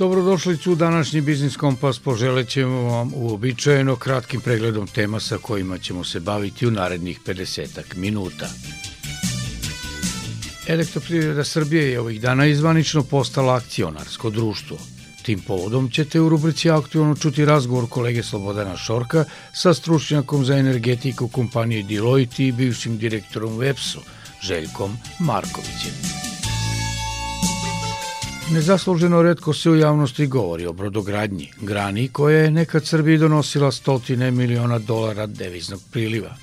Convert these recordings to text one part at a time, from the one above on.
Dobrodošlicu u današnji Biznis Kompas poželet ćemo vam uobičajeno kratkim pregledom tema sa kojima ćemo se baviti u narednih 50 minuta. Elektroprivreda Srbije je ovih dana izvanično postala akcionarsko društvo. Tim povodom ćete u rubrici Aktualno čuti razgovor kolege Slobodana Šorka sa stručnjakom za energetiku kompanije Deloitte i bivšim direktorom Websu, Željkom Markovićem. Nezasluženo redko se u javnosti govori o brodogradnji, grani koja je nekad Srbiji donosila stotine miliona dolara deviznog priliva.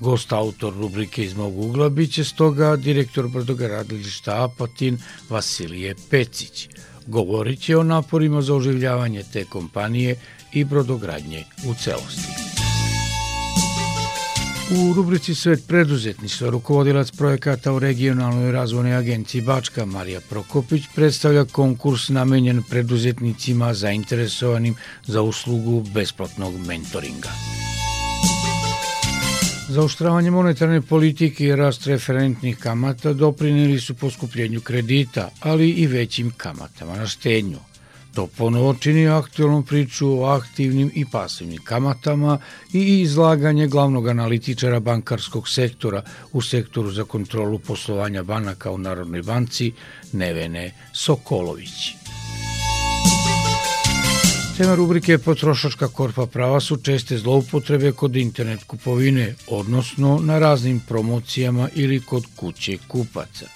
Gost autor rubrike iz mog ugla biće stoga direktor brodogradilišta Apatin Vasilije Pecić. Govorit će o naporima za oživljavanje te kompanije i brodogradnje u celosti. U rubrici Svet preduzetništva rukovodilac projekata u regionalnoj razvojnoj agenciji Bačka Marija Prokopić predstavlja konkurs namenjen preduzetnicima zainteresovanim za uslugu besplatnog mentoringa. Zaoštravanje monetarne politike i rast referentnih kamata doprinili su poskupljenju kredita, ali i većim kamatama na štednju. To ponovo čini aktualnu priču o aktivnim i pasivnim kamatama i izlaganje glavnog analitičara bankarskog sektora u sektoru za kontrolu poslovanja banaka u Narodnoj banci Nevene Sokolović. Tema rubrike Potrošačka korpa prava su česte zloupotrebe kod internet kupovine, odnosno na raznim promocijama ili kod kuće kupaca.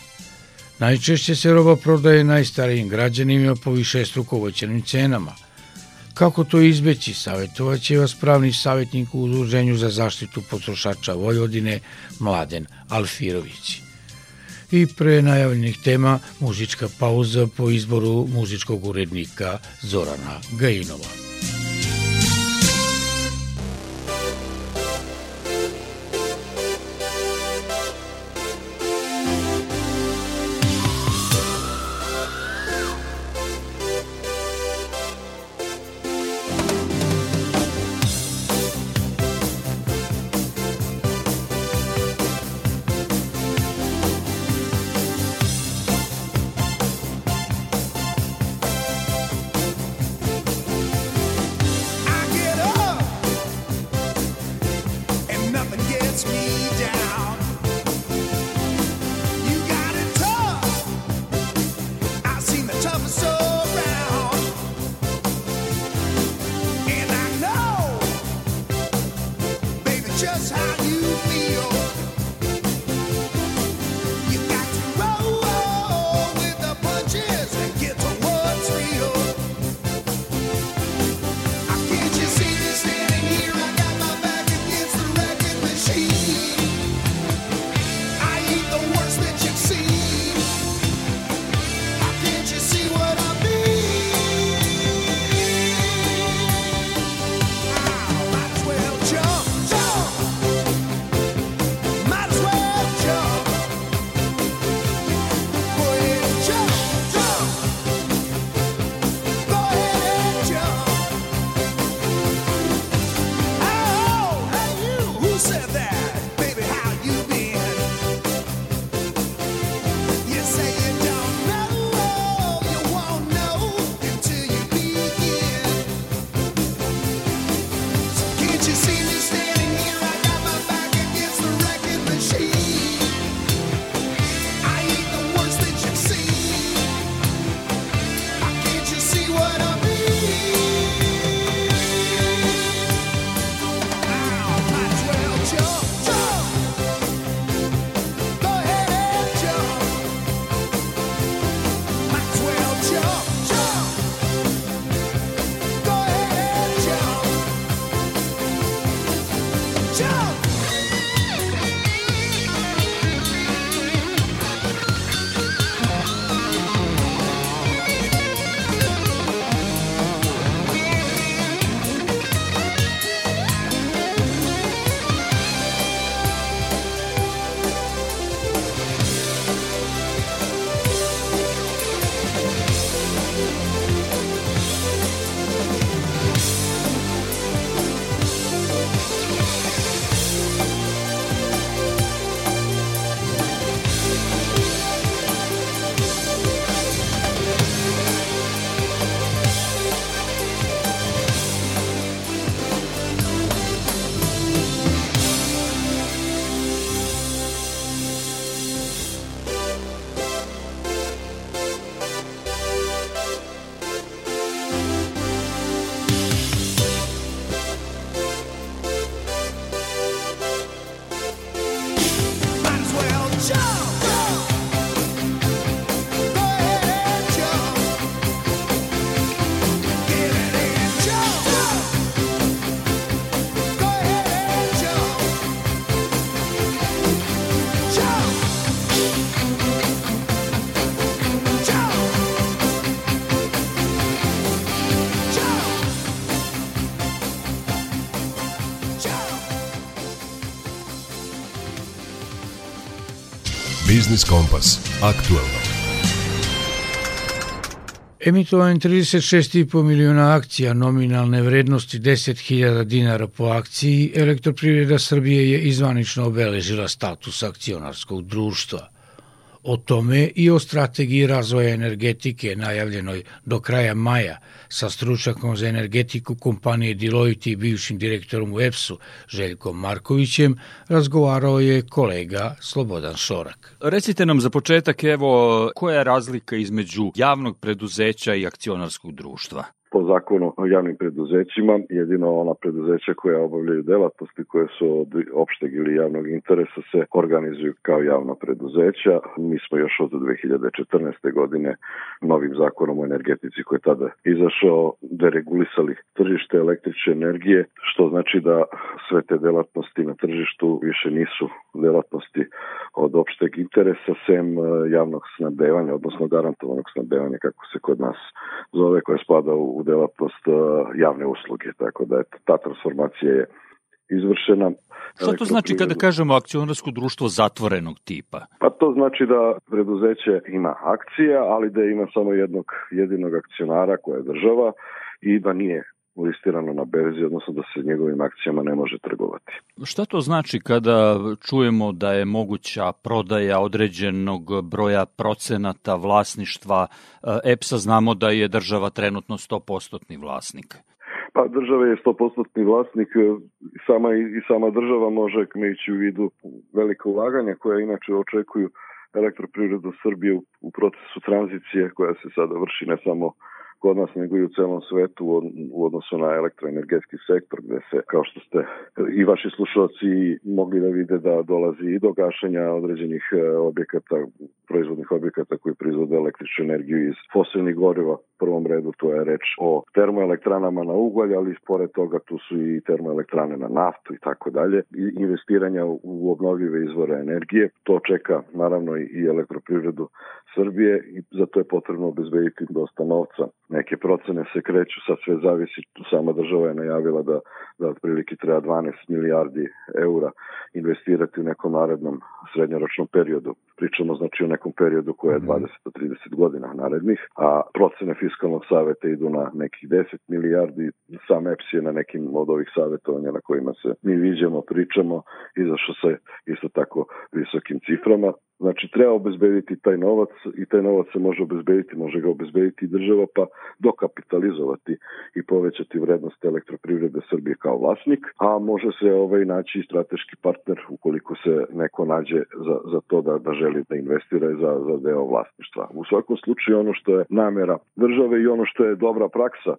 Najčešće se roba prodaje najstarijim građanima po više strukovoćenim cenama. Kako to izbeći, savjetovaće vas pravni savjetnik u Udruženju za zaštitu potrošača Vojvodine, Mladen Alfirović. I pre najavljenih tema muzička pauza po izboru muzičkog urednika Zorana Gajinova. Biznis Kompas. Aktuelno. Emitovan 36,5 miliona akcija nominalne vrednosti 10.000 dinara po akciji, Elektroprivreda Srbije je izvanično obeležila status akcionarskog društva. O tome i o strategiji razvoja energetike najavljenoj do kraja maja sa stručakom za energetiku kompanije Deloitte i bivšim direktorom u EPS-u Željkom Markovićem razgovarao je kolega Slobodan Šorak. Recite nam za početak evo koja je razlika između javnog preduzeća i akcionarskog društva? Po zakonu o javnim preduzećima, jedino ona preduzeća koja obavljaju delatnosti koje su od opšteg ili javnog interesa se organizuju kao javna preduzeća. Mi smo još od 2014. godine novim zakonom o energetici koji je tada izašao deregulisali tržište električne energije, što znači da sve te delatnosti na tržištu više nisu delatnosti od opšteg interesa sem e, javnog snabdevanja, odnosno garantovanog snabdevanja kako se kod nas zove, koja spada u delatnost uh, javne usluge, tako da je ta transformacija je izvršena. Šta to znači kada kažemo akcionarsko društvo zatvorenog tipa? Pa to znači da preduzeće ima akcije, ali da ima samo jednog jedinog akcionara koja je država i da nije listirano na berzi, odnosno da se njegovim akcijama ne može trgovati. Šta to znači kada čujemo da je moguća prodaja određenog broja procenata vlasništva eh, EPS-a? Znamo da je država trenutno 100% vlasnik. Pa država je 100% vlasnik, eh, sama i sama država može ići u vidu velike ulaganja koja inače očekuju elektroprivredu Srbije u procesu tranzicije koja se sada vrši ne samo kod nas nego i u celom svetu u odnosu na elektroenergetski sektor gde se, kao što ste i vaši slušalci mogli da vide da dolazi i do gašenja određenih e, objekata, proizvodnih objekata koji proizvode električnu energiju iz fosilnih goriva. U prvom redu to je reč o termoelektranama na ugalj, ali pored toga tu su i termoelektrane na naftu i tako dalje. I investiranja u obnovljive izvore energije. To čeka naravno i elektroprivredu Srbije i za to je potrebno obezbediti dosta novca neke procene se kreću, sad sve zavisi, sama država je najavila da, da otprilike treba 12 milijardi eura investirati u nekom narednom srednjoročnom periodu. Pričamo znači o nekom periodu koja je 20 mhm. do 30 godina narednih, a procene fiskalnog saveta idu na nekih 10 milijardi, sam EPS je na nekim od ovih savjetovanja na kojima se mi viđamo, pričamo, izašao se isto tako visokim ciframa. Znači, treba obezbediti taj novac i taj novac se može obezbediti, može ga obezbediti država, pa dokapitalizovati i povećati vrednost elektroprivrede Srbije kao vlasnik, a može se ovaj naći strateški partner ukoliko se neko nađe za, za to da, da želi da investira za, za deo vlasništva. U svakom slučaju ono što je namera države i ono što je dobra praksa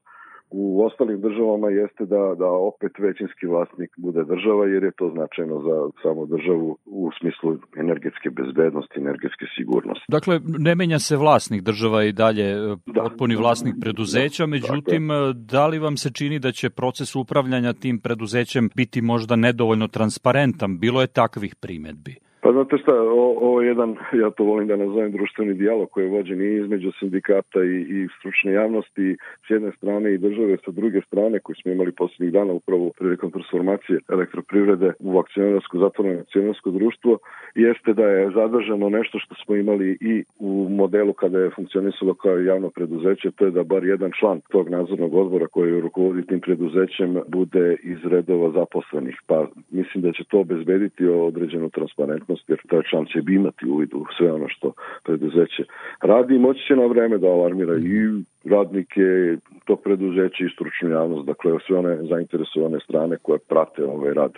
u ostalim državama jeste da, da opet većinski vlasnik bude država jer je to značajno za samu državu u smislu energetske bezbednosti, energetske sigurnosti. Dakle, ne menja se vlasnik država i dalje e, da. potpuni vlasnik preduzeća, da, međutim, dakle. da li vam se čini da će proces upravljanja tim preduzećem biti možda nedovoljno transparentan? Bilo je takvih primetbi. Pa znate šta, o, ovo je jedan, ja to volim da nazovem društveni dijalog koji je vođen i između sindikata i, i stručne javnosti s jedne strane i države sa druge strane koji smo imali poslednjih dana upravo prilikom transformacije elektroprivrede u akcionarsko zatvoreno akcionarsko društvo jeste da je zadržano nešto što smo imali i u modelu kada je funkcionisalo kao javno preduzeće, to je da bar jedan član tog nadzornog odbora koji rukovodi tim preduzećem bude iz redova zaposlenih. Pa mislim da će to obezbediti određenu transparentnost transparentnost, jer taj član će imati uvid u sve ono što preduzeće radi i moći će na vreme da alarmira i radnike tog preduzeća i stručnu javnost, dakle sve one zainteresovane strane koje prate ovaj rad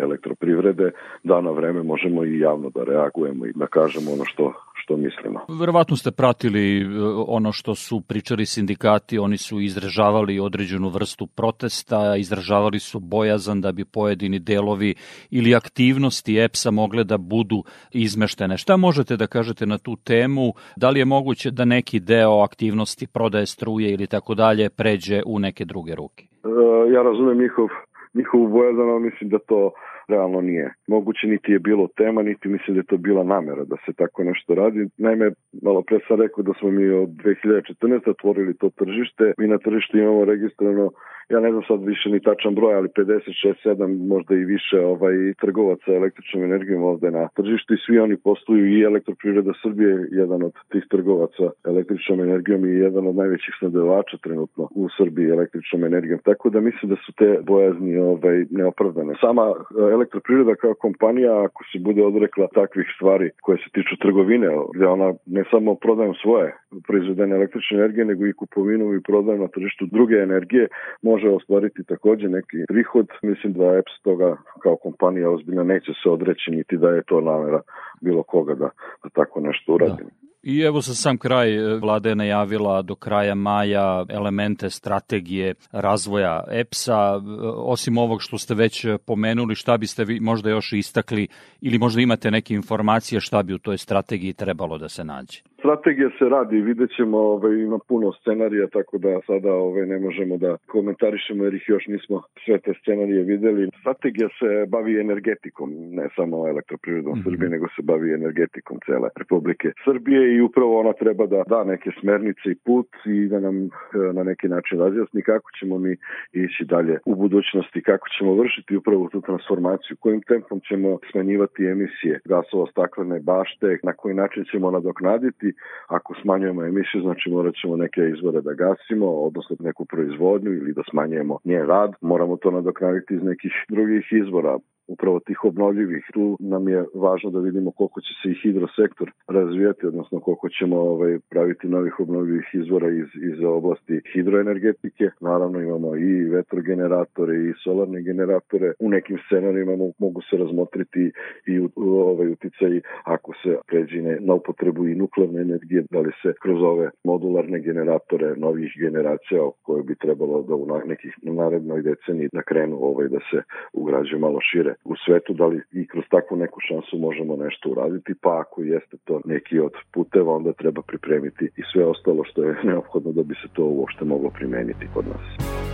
elektroprivrede, da na vreme možemo i javno da reagujemo i da kažemo ono što, što mislimo. Verovatno ste pratili e, ono što su pričali sindikati, oni su izražavali određenu vrstu protesta, izražavali su bojazan da bi pojedini delovi ili aktivnosti EPS-a mogle da budu izmeštene. Šta možete da kažete na tu temu? Da li je moguće da neki deo aktivnosti prodaje struje ili tako dalje pređe u neke druge ruke? E, ja razumem njihov, njihovu bojazan, ali mislim da to realno nije moguće, niti je bilo tema, niti mislim da je to bila namera da se tako nešto radi. Naime, malo pre sam rekao da smo mi od 2014. otvorili to tržište. Mi na tržištu imamo registrano ja ne znam sad više ni tačan broj, ali 56, 7, možda i više ovaj, trgovaca električnom energijom ovde na tržištu i svi oni posluju i elektroprivreda Srbije, jedan od tih trgovaca električnom energijom i jedan od najvećih snabdevača trenutno u Srbiji električnom energijom. Tako da mislim da su te bojazni ovaj, neopravdane. Sama elektroprivreda kao kompanija, ako se bude odrekla takvih stvari koje se tiču trgovine, gde ona ne samo prodajem svoje proizvedene električne energije, nego i kupovinu i prodajem na tržištu druge energije, može ostvariti takođe neki prihod. Mislim da EPS toga kao kompanija ozbiljno neće se odreći niti da je to namera bilo koga da, da tako nešto uradi. Da. I evo sa sam kraj, e, vlada je najavila do kraja maja elemente strategije razvoja EPS-a. E, osim ovog što ste već pomenuli, šta biste vi možda još istakli ili možda imate neke informacije šta bi u toj strategiji trebalo da se nađe? Strategija se radi, vidjet ćemo, ovaj, ima puno scenarija, tako da sada ovaj, ne možemo da komentarišemo jer ih još nismo sve te scenarije videli. Strategija se bavi energetikom, ne samo elektroprivredom mm -hmm. Srbije, nego se bavi energetikom cele Republike Srbije i upravo ona treba da da neke smernice i put i da nam e, na neki način razjasni kako ćemo mi ići dalje u budućnosti, kako ćemo vršiti upravo tu transformaciju, kojim tempom ćemo smanjivati emisije gasova staklene bašte, na koji način ćemo nadoknaditi emisiji. Ako smanjujemo emisiju, znači morat ćemo neke izvore da gasimo, odnosno neku proizvodnju ili da smanjujemo njen rad. Moramo to nadoknaditi iz nekih drugih izvora upravo tih obnovljivih. Tu nam je važno da vidimo koliko će se i hidrosektor razvijati, odnosno koliko ćemo ovaj, praviti novih obnovljivih izvora iz, iz oblasti hidroenergetike. Naravno imamo i vetrogeneratore i solarne generatore. U nekim scenarijima mogu se razmotriti i ovaj, uticaj ako se pređine na upotrebu i nuklearne energije, da li se kroz ove modularne generatore novih generacija koje bi trebalo da u nekih narednoj deceniji da krenu ovaj, da se ugrađuju malo šire u svetu, da li i kroz takvu neku šansu možemo nešto uraditi, pa ako jeste to neki od puteva, onda treba pripremiti i sve ostalo što je neophodno da bi se to uopšte moglo primeniti kod nas.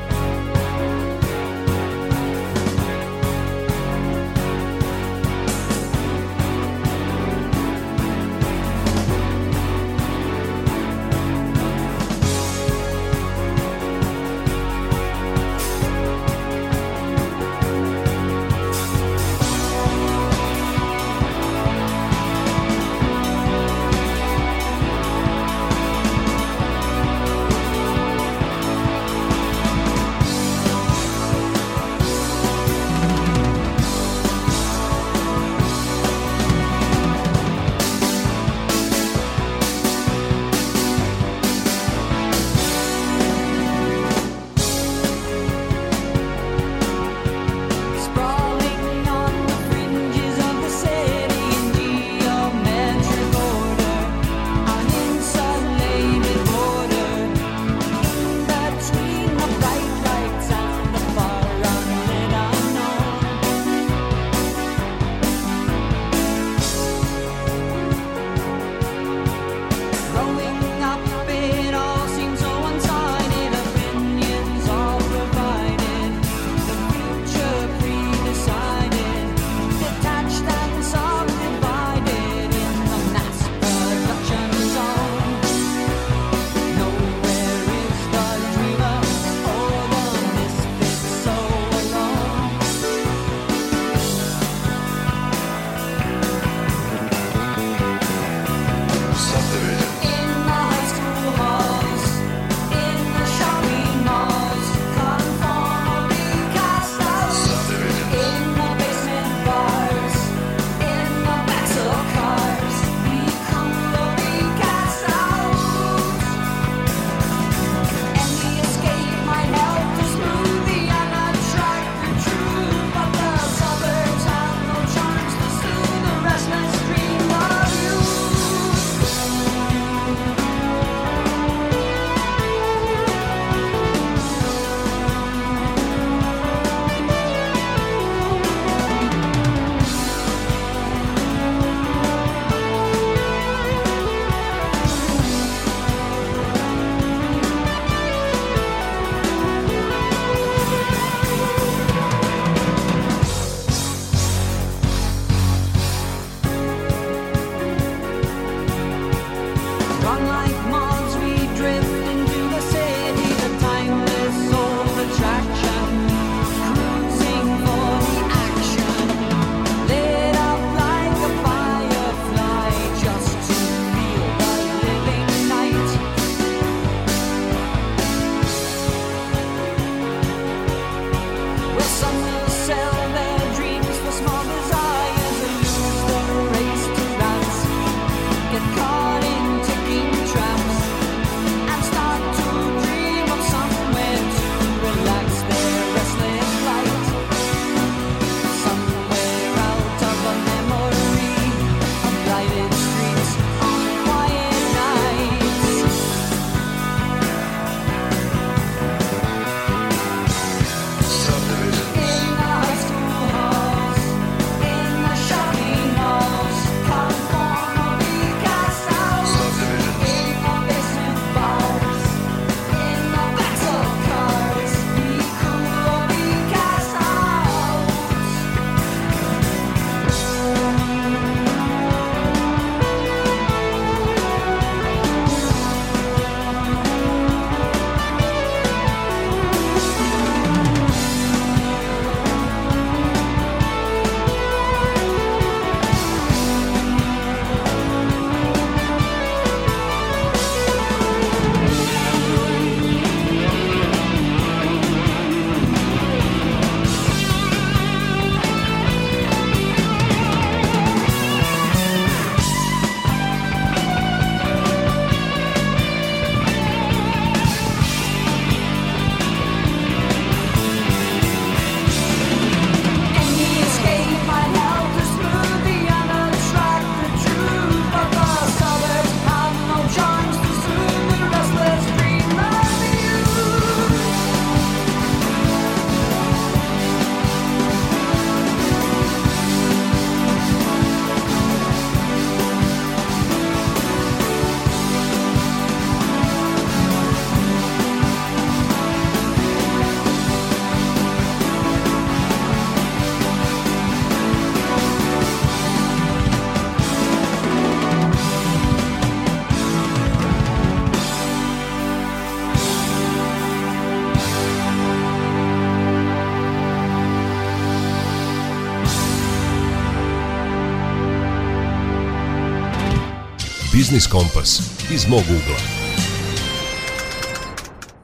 Biznis Kompas iz mog ugla.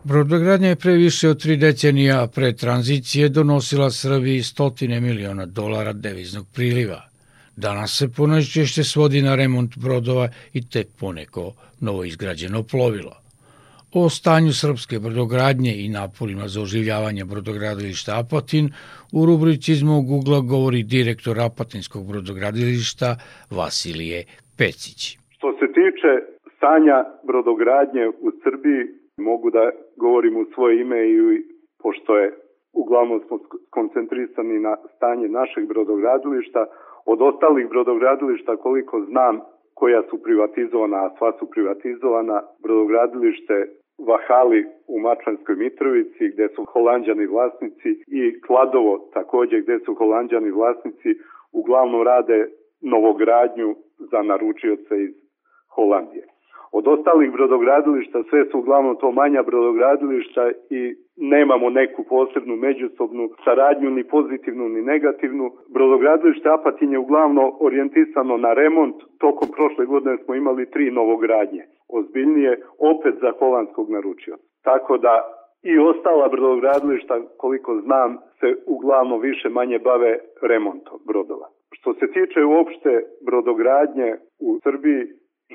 Brodogradnja je pre više od tri decenija pre tranzicije donosila Srbiji stotine miliona dolara deviznog priliva. Danas se ponajčešće svodi na remont brodova i tek poneko novo izgrađeno plovilo. O stanju srpske brodogradnje i naporima za oživljavanje brodogradilišta Apatin u rubrici iz mog ugla govori direktor Apatinskog brodogradilišta Vasilije Pecić. Što se tiče stanja brodogradnje u Srbiji, mogu da govorim u svoje ime i pošto je uglavnom smo koncentrisani na stanje našeg brodogradilišta, od ostalih brodogradilišta koliko znam koja su privatizovana, a sva su privatizovana, brodogradilište Vahali u Mačvanskoj Mitrovici gde su holandjani vlasnici i Kladovo takođe gde su holandjani vlasnici uglavnom rade novogradnju za naručioce iz Holandije. Od ostalih brodogradilišta sve su uglavnom to manja brodogradilišta i nemamo neku posebnu međusobnu saradnju ni pozitivnu ni negativnu. Brodogradilište Apatin je uglavnom orijentisano na remont. Tokom prošle godine smo imali tri novogradnje. Ozbiljnije opet za holandskog naručio. Tako da i ostala brodogradilišta, koliko znam, se uglavnom više manje bave remontom brodova. Što se tiče uopšte brodogradnje u Srbiji,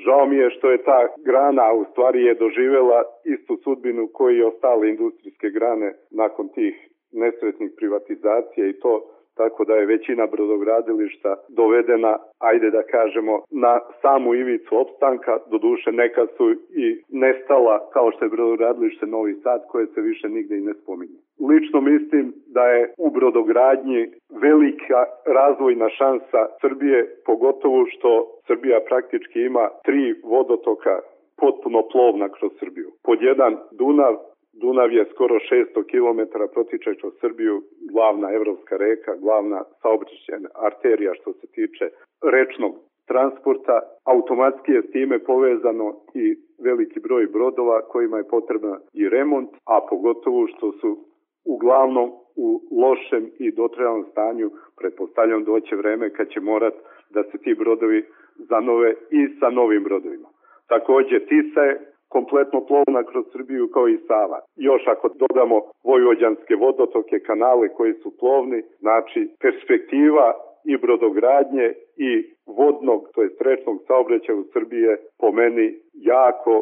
Žao mi je što je ta grana u stvari je doživela istu sudbinu koji i ostale industrijske grane nakon tih nesretnih privatizacija i to tako da je većina brodogradilišta dovedena, ajde da kažemo, na samu ivicu opstanka, doduše neka su i nestala kao što je brodogradilište Novi Sad koje se više nigde i ne spominje. Lično mislim da je u brodogradnji velika razvojna šansa Srbije, pogotovo što Srbija praktički ima tri vodotoka potpuno plovna kroz Srbiju. Pod jedan Dunav, Dunav je skoro 600 km protiče kroz Srbiju, glavna evropska reka, glavna saobraćajna arterija što se tiče rečnog transporta, automatski je s time povezano i veliki broj brodova kojima je potrebna i remont, a pogotovo što su uglavnom u lošem i dotrajalnom stanju, pretpostavljam doće vreme kad će morat da se ti brodovi zanove i sa novim brodovima. Takođe, Tisa je kompletno plovna kroz Srbiju kao i Sava. Još ako dodamo vojvođanske vodotoke, kanale koji su plovni, znači perspektiva i brodogradnje i vodnog, to je strečnog saobraćaja u Srbije po meni jako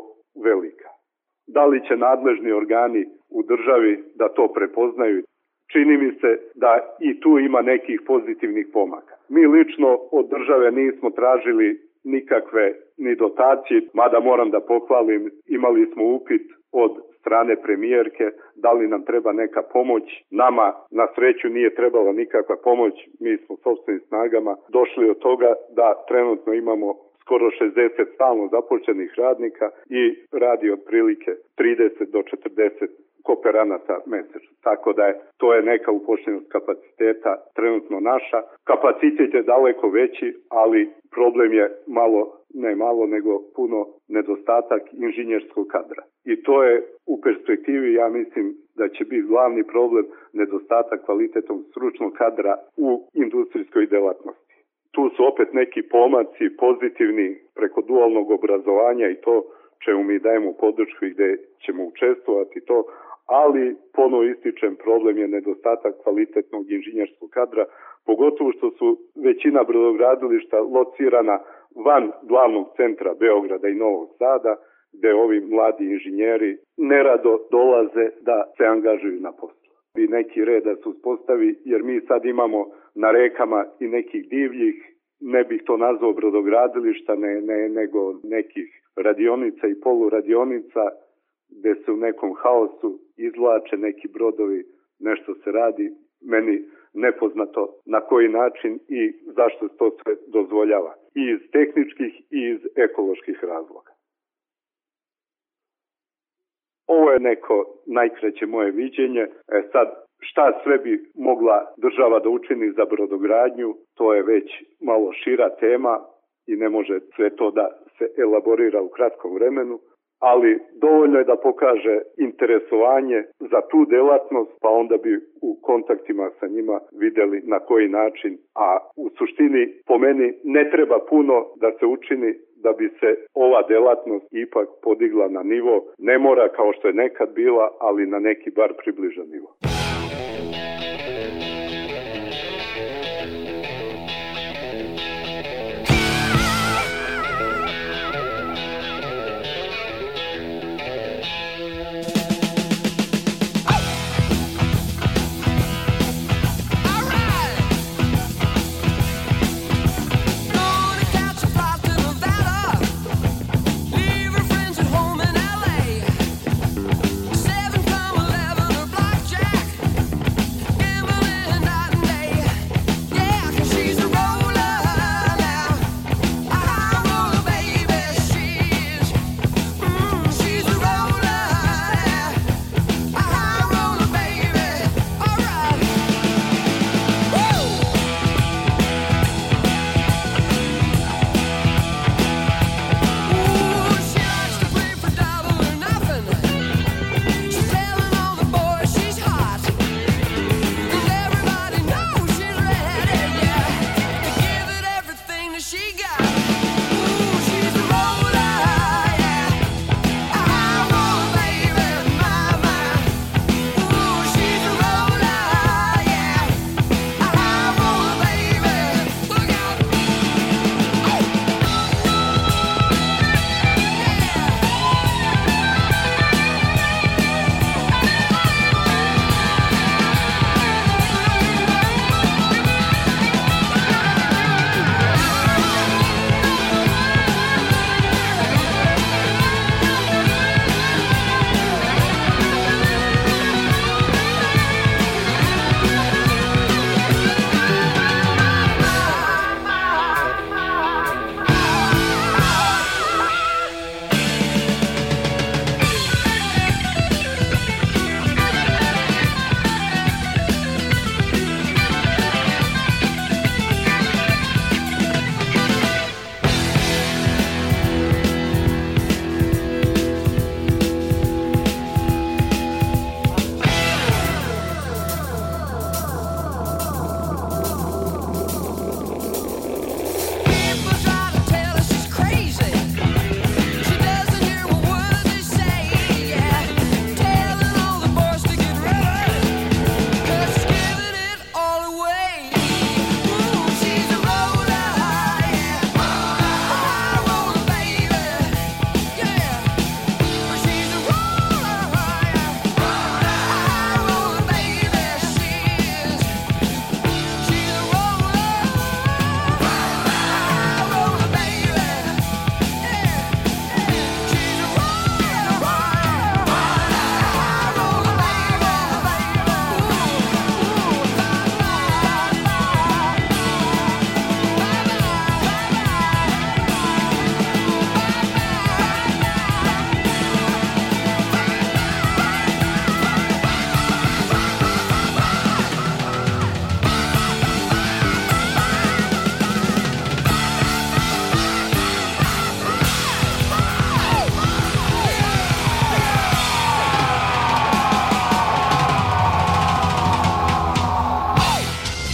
velika. Da li će nadležni organi u državi da to prepoznaju? Čini mi se da i tu ima nekih pozitivnih pomaka. Mi lično od države nismo tražili nikakve ni dotacije, mada moram da pohvalim, imali smo upit od strane premijerke, da li nam treba neka pomoć. Nama na sreću nije trebala nikakva pomoć, mi smo sobstvenim snagama došli od toga da trenutno imamo skoro 60 stalno započenih radnika i radi otprilike 30 do 40 kooperanata mesečno. Tako da je, to je neka upošljenost kapaciteta trenutno naša. Kapacitet je daleko veći, ali problem je malo, ne malo, nego puno nedostatak inženjerskog kadra. I to je u perspektivi, ja mislim, da će biti glavni problem nedostatak kvalitetnog stručnog kadra u industrijskoj delatnosti. Tu su opet neki pomaci pozitivni preko dualnog obrazovanja i to čemu mi dajemo podršku i gde ćemo učestvovati to, ali ponovo ističem problem je nedostatak kvalitetnog inženjerskog kadra, pogotovo što su većina brodogradilišta locirana van glavnog centra Beograda i Novog Sada, gde ovi mladi inženjeri nerado dolaze da se angažuju na poslu. I neki red da se uspostavi, jer mi sad imamo na rekama i nekih divljih, ne bih to nazvao brodogradilišta, ne, ne, nego nekih radionica i poluradionica gde se u nekom haosu izvlače neki brodovi, nešto se radi, meni nepoznato na koji način i zašto to sve dozvoljava. I iz tehničkih i iz ekoloških razloga. Ovo je neko najkreće moje viđenje. E sad, šta sve bi mogla država da učini za brodogradnju, to je već malo šira tema i ne može sve to da se elaborira u kratkom vremenu ali dovoljno je da pokaže interesovanje za tu delatnost, pa onda bi u kontaktima sa njima videli na koji način, a u suštini po meni ne treba puno da se učini da bi se ova delatnost ipak podigla na nivo, ne mora kao što je nekad bila, ali na neki bar približan nivo.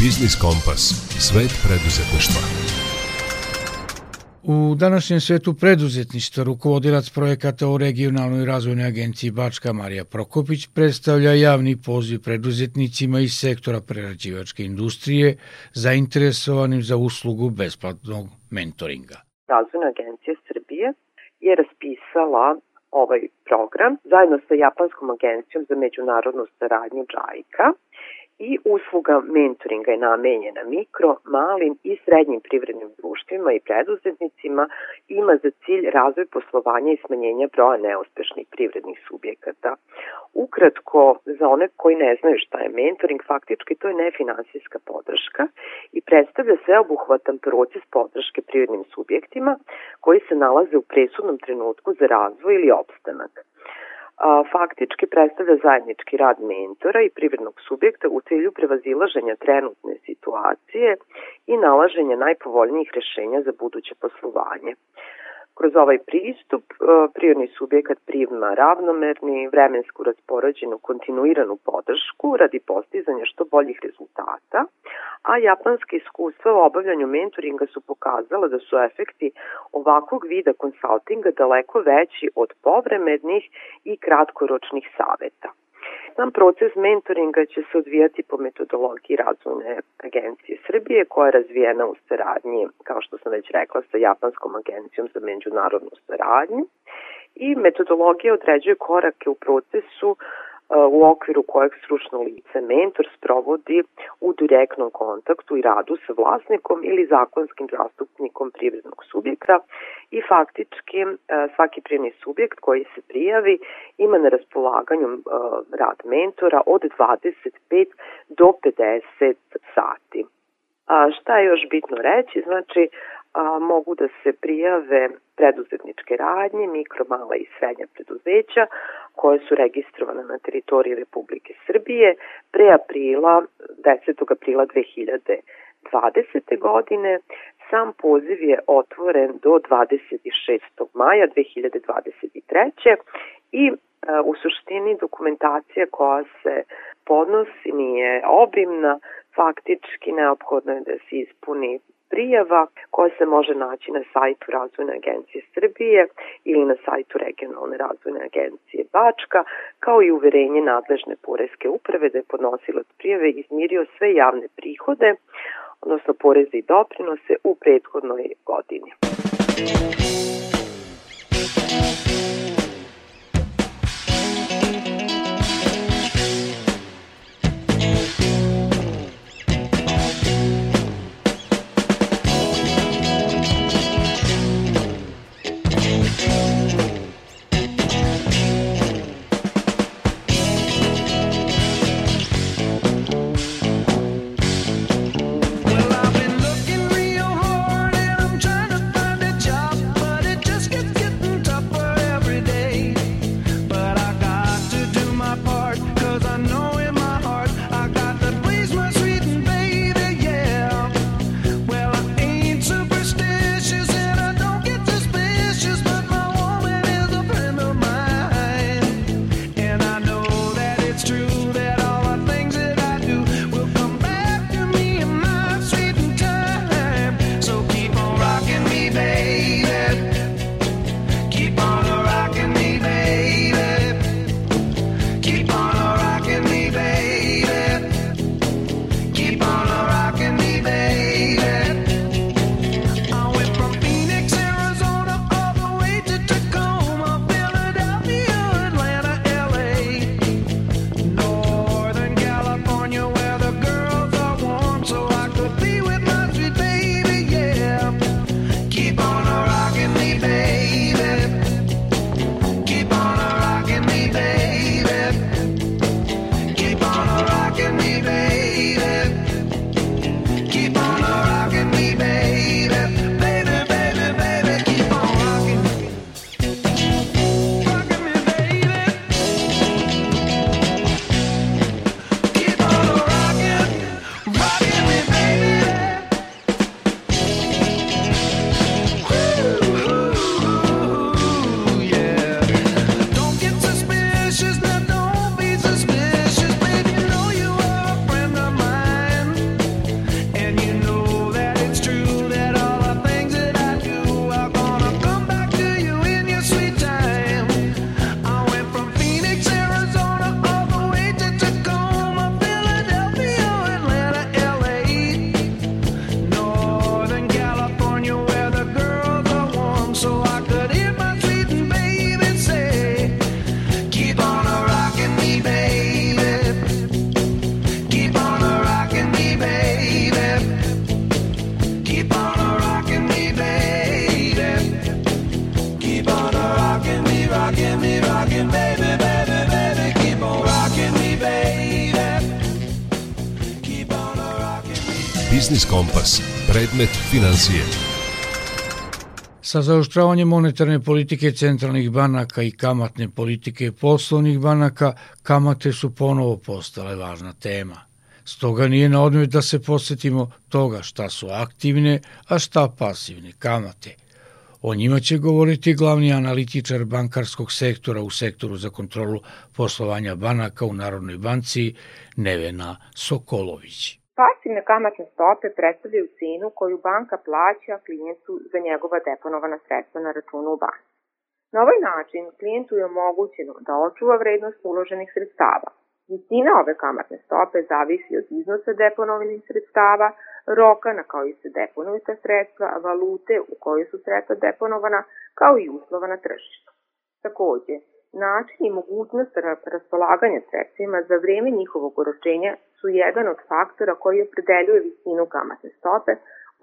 Biznis Kompas. Svet preduzetništva. U današnjem svetu preduzetništva rukovodilac projekata u regionalnoj razvojnoj agenciji Bačka Marija Prokopić predstavlja javni poziv preduzetnicima iz sektora prerađivačke industrije zainteresovanim za uslugu besplatnog mentoringa. Razvojna agencija Srbije je raspisala ovaj program zajedno sa Japanskom agencijom za međunarodnu saradnju JAICA i usluga mentoringa je namenjena mikro, malim i srednjim privrednim društvima i preduzetnicima ima za cilj razvoj poslovanja i smanjenja broja neuspešnih privrednih subjekata. Ukratko, za one koji ne znaju šta je mentoring, faktički to je nefinansijska podrška i predstavlja sveobuhvatan proces podrške privrednim subjektima koji se nalaze u presudnom trenutku za razvoj ili opstanak a, faktički predstavlja zajednički rad mentora i privrednog subjekta u cilju prevazilaženja trenutne situacije i nalaženja najpovoljnijih rešenja za buduće poslovanje. Kroz ovaj pristup e, prirodni subjekat prima ravnomerni, vremensku raspoređenu, kontinuiranu podršku radi postizanja što boljih rezultata, a japanske iskustva u obavljanju mentoringa su pokazala da su efekti ovakvog vida konsultinga daleko veći od povremenih i kratkoročnih saveta. Sam proces mentoringa će se odvijati po metodologiji razvojne agencije Srbije koja je razvijena u saradnji, kao što sam već rekla, sa Japanskom agencijom za međunarodnu saradnju. I metodologija određuje korake u procesu u okviru kojeg stručno lice mentor sprovodi u direktnom kontaktu i radu sa vlasnikom ili zakonskim zastupnikom privrednog subjekta i faktički svaki privredni subjekt koji se prijavi ima na raspolaganju rad mentora od 25 do 50 sati. A šta je još bitno reći? Znači, a, mogu da se prijave preduzetničke radnje, mikro, mala i srednja preduzeća koje su registrovane na teritoriji Republike Srbije pre aprila, 10. aprila 2020. godine. Sam poziv je otvoren do 26. maja 2023. i u suštini dokumentacija koja se podnosi nije obimna, faktički neophodno je da se ispuni prijava koja se može naći na sajtu Razvojne agencije Srbije ili na sajtu Regionalne razvojne agencije Bačka, kao i uverenje nadležne poreske uprave da je podnosilac prijave izmirio sve javne prihode, odnosno poreze i doprinose u prethodnoj godini. Predmet financije. Sa zaoštravanjem monetarne politike centralnih banaka i kamatne politike poslovnih banaka, kamate su ponovo postale važna tema. Stoga nije na odmet da se posjetimo toga šta su aktivne, a šta pasivne kamate. O njima će govoriti glavni analitičar bankarskog sektora u sektoru za kontrolu poslovanja banaka u Narodnoj banci Nevena Sokolović. Pasivne kamatne stope predstavljaju cenu koju banka plaća klijentu za njegova deponovana sredstva na računu u banci. Na ovaj način klijentu je omogućeno da očuva vrednost uloženih sredstava. Visina ove kamatne stope zavisi od iznosa deponovanih sredstava, roka na koji se deponuju ta sredstva, valute u kojoj su sredstva deponovana, kao i uslova na tržištu. Takođe, način i mogućnost raspolaganja sredstvima za vreme njihovog oročenja su jedan od faktora koji opredeljuje visinu kamatne stope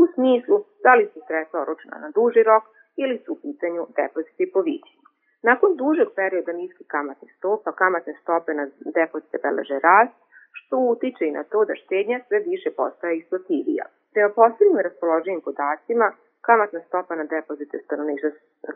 u smislu da li su sredstva oročena na duži rok ili su u pitanju depoziti po viđenju. Nakon dužeg perioda niskih kamatnih stopa, kamatne stope na depozite beleže rast, što utiče i na to da štednja sve više postaje isplativija. Prema poslednjim raspoloženim podacima, kamatna stopa na depozite stanovništva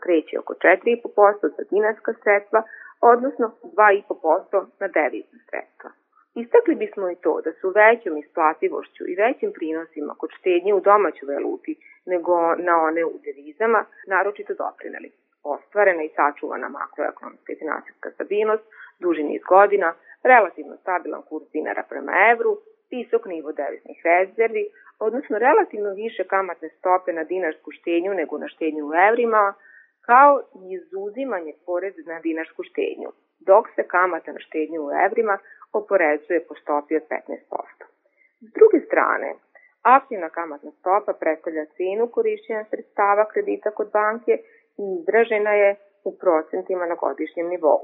kreće oko 4,5% za dinarska sredstva, odnosno 2,5% na devizna sredstva. Istakli bismo i to da su većom isplativošću i većim prinosima kod štednje u domaćoj valuti nego na one u devizama naročito doprineli. Ostvarena i sačuvana makroekonomska i finansijska stabilnost duži niz godina, relativno stabilan kurs dinara prema evru, visok nivo deviznih rezervi, odnosno relativno više kamatne stope na dinarsku štenju nego na štenju u evrima, kao i izuzimanje poreza na dinarsku štenju, dok se kamata na štenju u evrima oporezuje po stopi od 15%. S druge strane, aktivna kamatna stopa predstavlja cenu korišćenja sredstava kredita kod banke i izražena je u procentima na godišnjem nivou.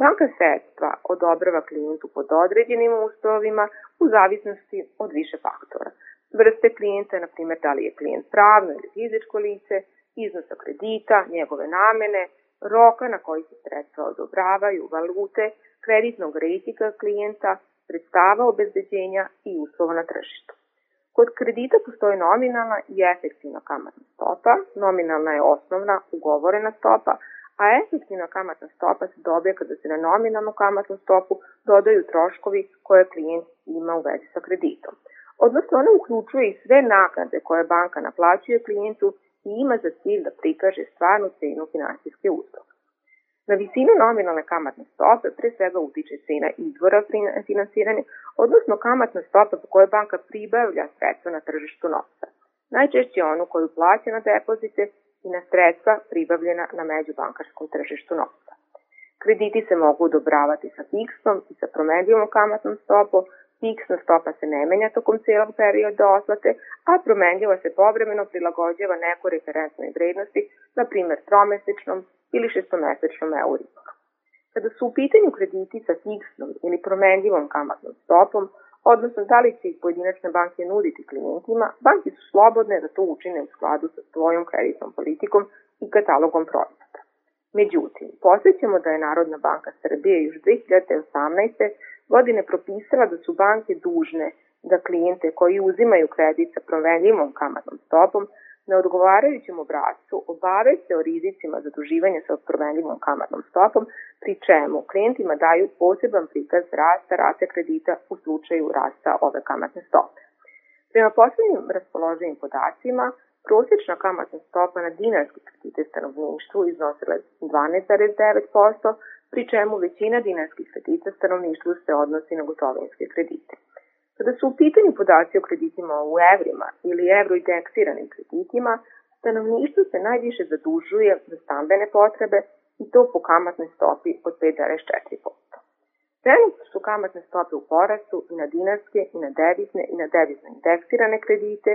Banka sredstva odobrava klijentu pod određenim uslovima u zavisnosti od više faktora. Vrste klijenta, na primjer da li je klijent pravno ili fizičko lice, iznosa kredita, njegove namene, roka na koji se sredstva odobravaju, valute, kreditnog rejtika klijenta, sredstava obezbeđenja i uslova na tržištu. Kod kredita postoji nominalna i efektivna kamatna stopa. Nominalna je osnovna ugovorena stopa, a efektivna kamatna stopa se dobije kada se na nominalnu kamatnu stopu dodaju troškovi koje klijent ima u vezi sa kreditom. Odnosno, ona uključuje i sve naknade koje banka naplaćuje klijentu i ima za cilj da prikaže stvarnu cenu finansijske usluge. Na visinu nominalne kamatne stope pre svega utiče cena izvora finansiranja, odnosno kamatna stopa po kojoj banka pribavlja sredstva na tržištu novca. Najčešće onu koju plaća na depozite i na sredstva pribavljena na međubankarskom tržištu novca. Krediti se mogu odobravati sa fiksnom i sa promenljivom kamatnom stopom, fiksna stopa se ne menja tokom celog perioda otplate, a promenljiva se povremeno prilagođava nekoj referentnoj vrednosti, na primer tromesečnom ili šestomesečnom euriboru. Kada su u pitanju krediti sa fiksnom ili promenljivom kamatnom stopom, odnosno da li će ih pojedinačne banke nuditi klijentima, banke su slobodne da to učine u skladu sa svojom kreditnom politikom i katalogom proizvoda. Međutim, posjećamo da je Narodna banka Srbije još 2018. godine propisala da su banke dužne da klijente koji uzimaju kredit sa promenljivom kamatnom stopom na odgovarajućem obrazcu obaveste o rizicima zaduživanja sa promenljivom kamatnom stopom, pri čemu klijentima daju poseban prikaz rasta rate kredita u slučaju rasta ove kamatne stope. Prema poslednjim raspoloženim podacima, prosječna kamatna stopa na dinarske kredite stanovništvu iznosila je 12,9%, pri čemu većina dinarskih kredita stanovništvu se odnosi na gotovinske kredite. Kada su u pitanju podaci o kreditima u evrima ili evroindeksiranim kreditima, stanovništvo se najviše zadužuje za stambene potrebe i to po kamatnoj stopi od 5,4%. Trenutno su kamatne stope u porastu i na dinarske, i na devizne, i na devizne indeksirane kredite,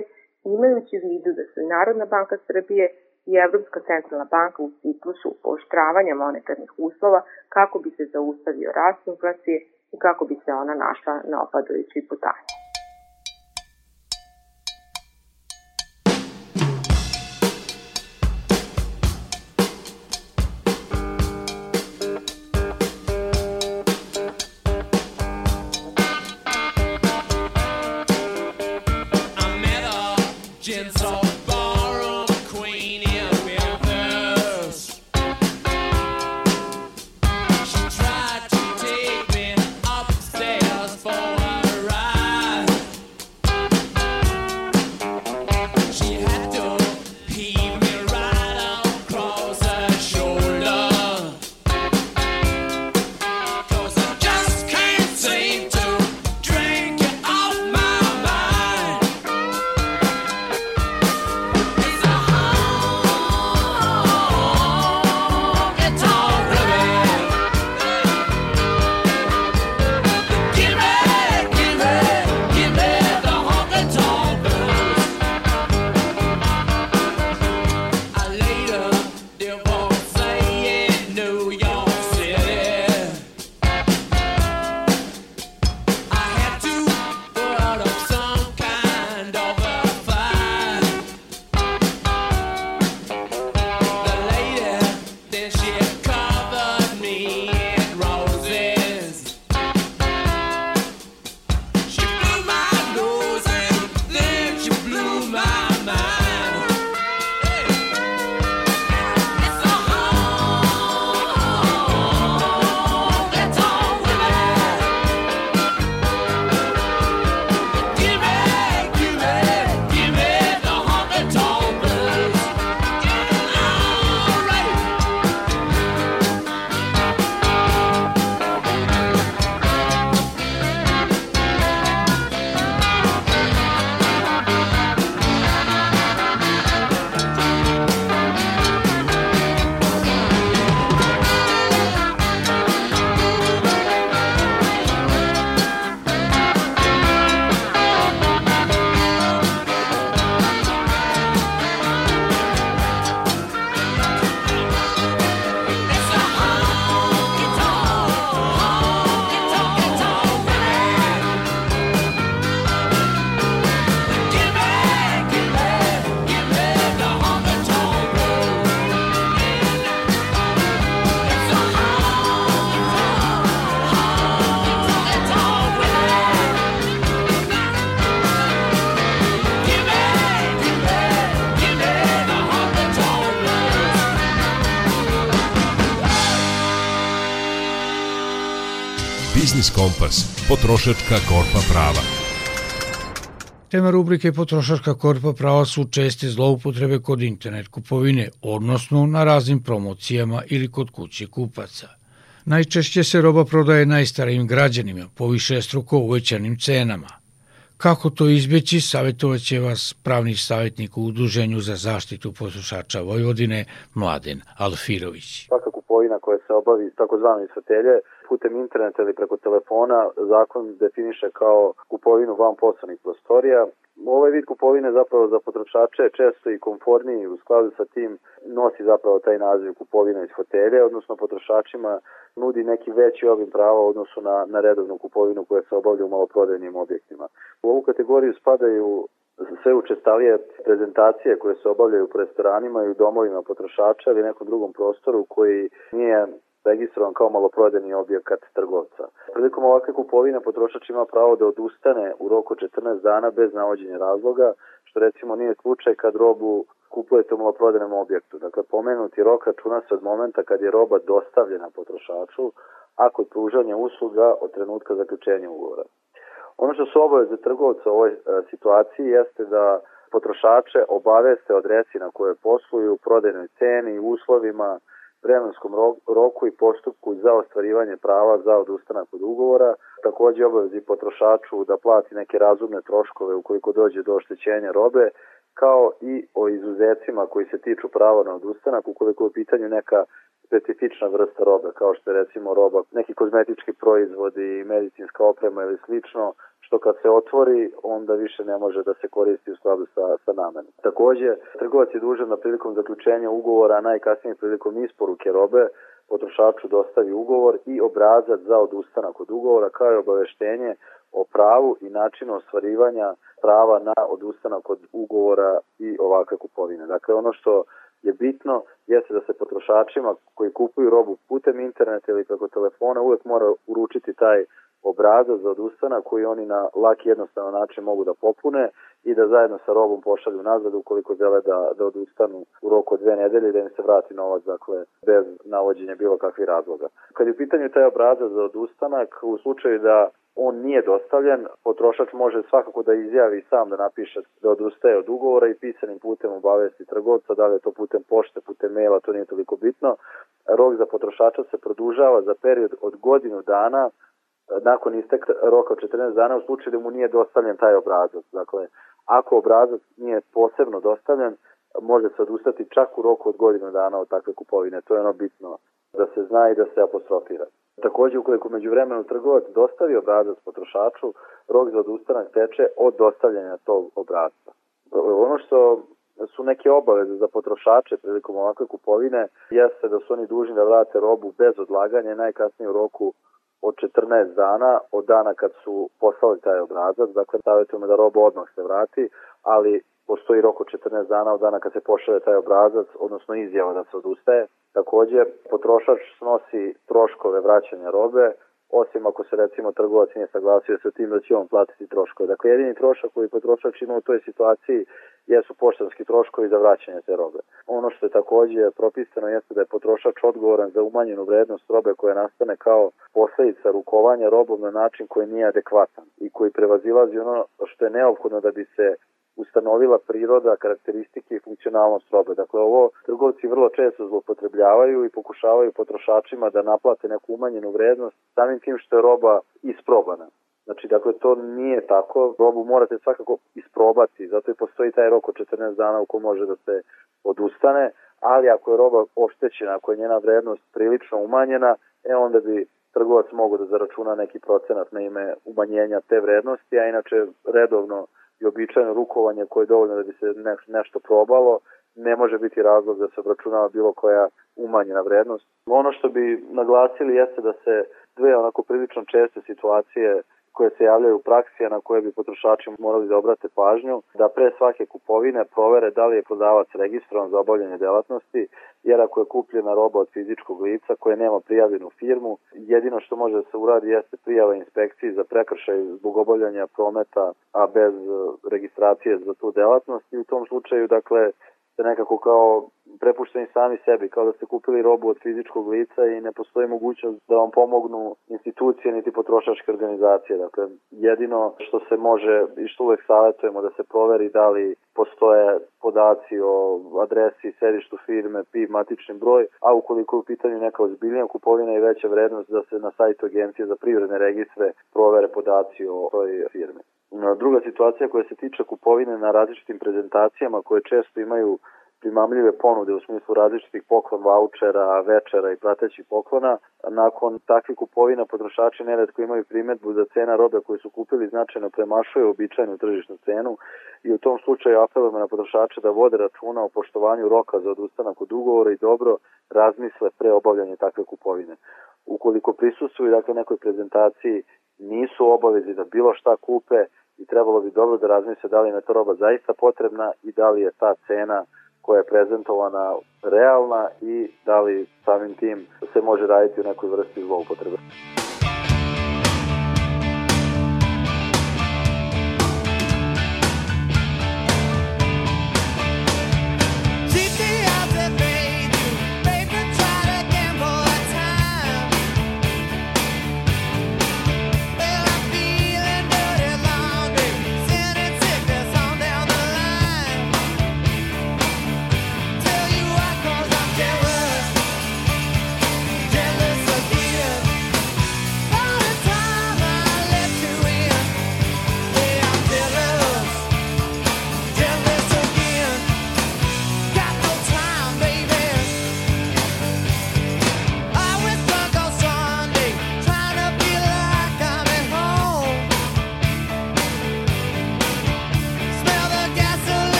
imajući u vidu da su i Narodna banka Srbije i Evropska centralna banka u ciklusu pooštravanja monetarnih uslova kako bi se zaustavio rast inflacije i kako bi se ona našla na opadajućoj putanji. Potrošačka korpa prava. Tema rubrike Potrošačka korpa prava su česte zloupotrebe kod internet kupovine, odnosno na raznim promocijama ili kod kuće kupaca. Najčešće se roba prodaje najstarijim građanima po više struko uvećanim cenama. Kako to izbeći, savjetovaće vas pravni savjetnik u Udruženju za zaštitu potrošača Vojvodine, Mladen Alfirović. Svaka kupovina koja se obavi takozvano iz fotelje putem interneta ili preko telefona zakon definiše kao kupovinu van poslovnih prostorija. Ovaj vid kupovine zapravo za potrošače često i konforniji u skladu sa tim nosi zapravo taj naziv kupovina iz fotelje, odnosno potrošačima nudi neki veći obim prava u odnosu na, na redovnu kupovinu koja se obavlja u maloprodajnim objektima. U ovu kategoriju spadaju sve učestalije prezentacije koje se obavljaju u restoranima i u domovima potrošača ili nekom drugom prostoru koji nije registrovan kao maloprodajni objekat trgovca. Prilikom ovakve kupovine potrošač ima pravo da odustane u roku 14 dana bez navođenja razloga, što recimo nije slučaj kad robu kupujete u maloprodajnom objektu. Dakle, pomenuti rok računa se od momenta kad je roba dostavljena potrošaču, a kod pružanja usluga od trenutka zaključenja ugovora. Ono što su obaveze trgovca u ovoj e, situaciji jeste da potrošače obaveste adresi na koje posluju, prodajnoj ceni, uslovima, vremenskom roku i postupku za ostvarivanje prava za odustanak od ugovora, takođe obavezi potrošaču da plati neke razumne troškove ukoliko dođe do oštećenja robe, kao i o izuzecima koji se tiču prava na odustanak ukoliko je u pitanju neka specifična vrsta robe, kao što je recimo roba, neki kozmetički proizvodi, medicinska oprema ili slično, što kad se otvori, onda više ne može da se koristi u skladu sa, sa namenom. Takođe, trgovac je dužan na prilikom zaključenja ugovora, a najkasnije prilikom isporuke robe, potrošaču dostavi ugovor i obrazac za odustanak od ugovora, kao i obaveštenje o pravu i načinu ostvarivanja prava na odustanak od ugovora i ovakve kupovine. Dakle, ono što je bitno jeste da se potrošačima koji kupuju robu putem interneta ili preko telefona uvek mora uručiti taj obrazac za odustanak koji oni na lak jednostavan način mogu da popune i da zajedno sa robom pošalju nazad ukoliko žele da, da odustanu u roku od dve nedelje i da im se vrati novac, dakle, bez navođenja bilo kakvih razloga. Kad je u pitanju taj obrazac za odustanak, u slučaju da on nije dostavljen, potrošač može svakako da izjavi sam da napiše da odustaje od ugovora i pisanim putem obavesti trgovca, da li je to putem pošte, putem maila, to nije toliko bitno. Rok za potrošača se produžava za period od godinu dana nakon isteka roka od 14 dana u slučaju da mu nije dostavljen taj obrazac. Dakle, ako obrazac nije posebno dostavljen, može se odustati čak u roku od godinu dana od takve kupovine. To je ono bitno da se zna i da se apostrofira. Takođe, ukoliko među vremenu trgovac dostavi obrazac potrošaču, rok za odustanak teče od dostavljanja tog obrazca. Ono što su neke obaveze za potrošače prilikom ovakve kupovine jeste da su oni dužni da vrate robu bez odlaganja najkasnije u roku od 14 dana od dana kad su poslali taj obrazac, dakle savjetujemo da roba odmah se vrati, ali postoji rok od 14 dana od dana kad se pošalje taj obrazac, odnosno izjava da se odustaje. Takođe, potrošač snosi troškove vraćanja robe, osim ako se recimo trgovac nije saglasio sa tim da će on platiti troškove. Dakle, jedini trošak koji potrošač ima u toj situaciji jesu poštanski troškovi za vraćanje te robe. Ono što je takođe propisano jeste da je potrošač odgovoran za umanjenu vrednost robe koja nastane kao posledica rukovanja robom na način koji nije adekvatan i koji prevazilazi ono što je neophodno da bi se ustanovila priroda, karakteristike i funkcionalnost robe. Dakle, ovo trgovci vrlo često zlopotrebljavaju i pokušavaju potrošačima da naplate neku umanjenu vrednost samim tim što je roba isprobana. Znači, dakle, to nije tako. Robu morate svakako isprobati, zato i postoji taj rok od 14 dana u kojem može da se odustane, ali ako je roba oštećena, ako je njena vrednost prilično umanjena, e onda bi trgovac mogu da zaračuna neki procenat na ime umanjenja te vrednosti, a inače redovno i običajno rukovanje koje je dovoljno da bi se nešto probalo, ne može biti razlog da se obračunava bilo koja umanjena vrednost. Ono što bi naglasili jeste da se dve onako prilično česte situacije koje se javljaju u praksi, a na koje bi potrošači morali da obrate pažnju, da pre svake kupovine provere da li je prodavac registrovan za obavljanje delatnosti, jer ako je kupljena roba od fizičkog lica koje nema prijavljenu firmu, jedino što može da se uradi jeste prijava inspekciji za prekršaj zbog obavljanja prometa, a bez e, registracije za tu delatnost. I u tom slučaju, dakle, ste nekako kao prepušteni sami sebi, kao da ste kupili robu od fizičkog lica i ne postoji mogućnost da vam pomognu institucije niti potrošačke organizacije. Dakle, jedino što se može i što uvek savjetujemo da se proveri da li postoje podaci o adresi, sedištu firme, PIB, matični broj, a ukoliko je u pitanju neka ozbiljnija kupovina i veća vrednost da se na sajtu Agencije za privredne registre provere podaci o toj firmi. Druga situacija koja se tiče kupovine na različitim prezentacijama koje često imaju primamljive ponude u smislu različitih poklon vouchera, večera i pratećih poklona. Nakon takvih kupovina potrošači neredko imaju primetbu da cena robe koju su kupili značajno premašuje običajnu tržišnu cenu i u tom slučaju apelujemo na potrošače da vode računa o poštovanju roka za odustanak od ugovora i dobro razmisle pre obavljanja takve kupovine. Ukoliko prisustuju dakle, nekoj prezentaciji nisu obavezi da bilo šta kupe i trebalo bi dobro da razmisle da li je ta roba zaista potrebna i da li je ta cena koja je prezentovana realna i da li samim tim se može raditi u nekoj vrsti zloupotrebe.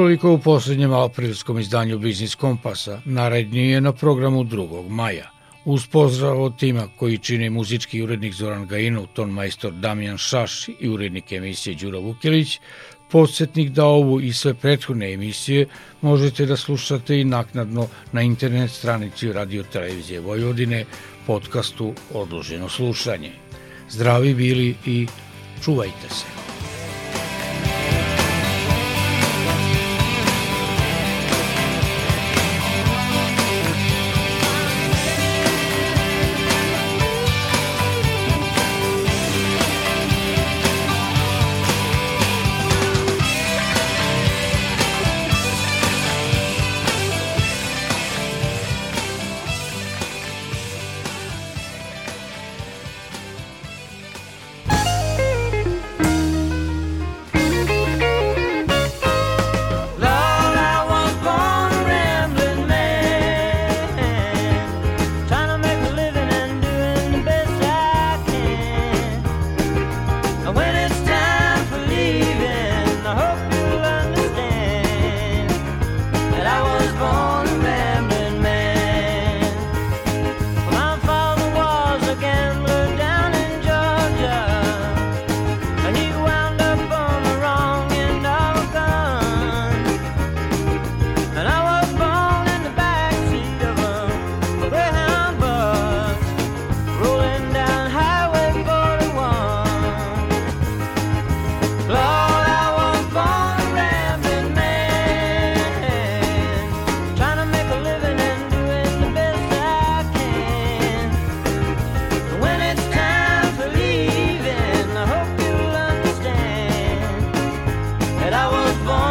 Toliko u poslednjem aprilskom izdanju Biznis Kompasa, naredniji je na programu 2. maja. Uz pozdrav od tima koji čine muzički urednik Zoran Gajinov, ton majstor Damjan Šaš i urednik emisije Đura Vukilić, podsjetnik da ovu i sve prethodne emisije možete da slušate i naknadno na internet stranici Radio Televizije Vojvodine, podcastu Odloženo slušanje. Zdravi bili i čuvajte se. of.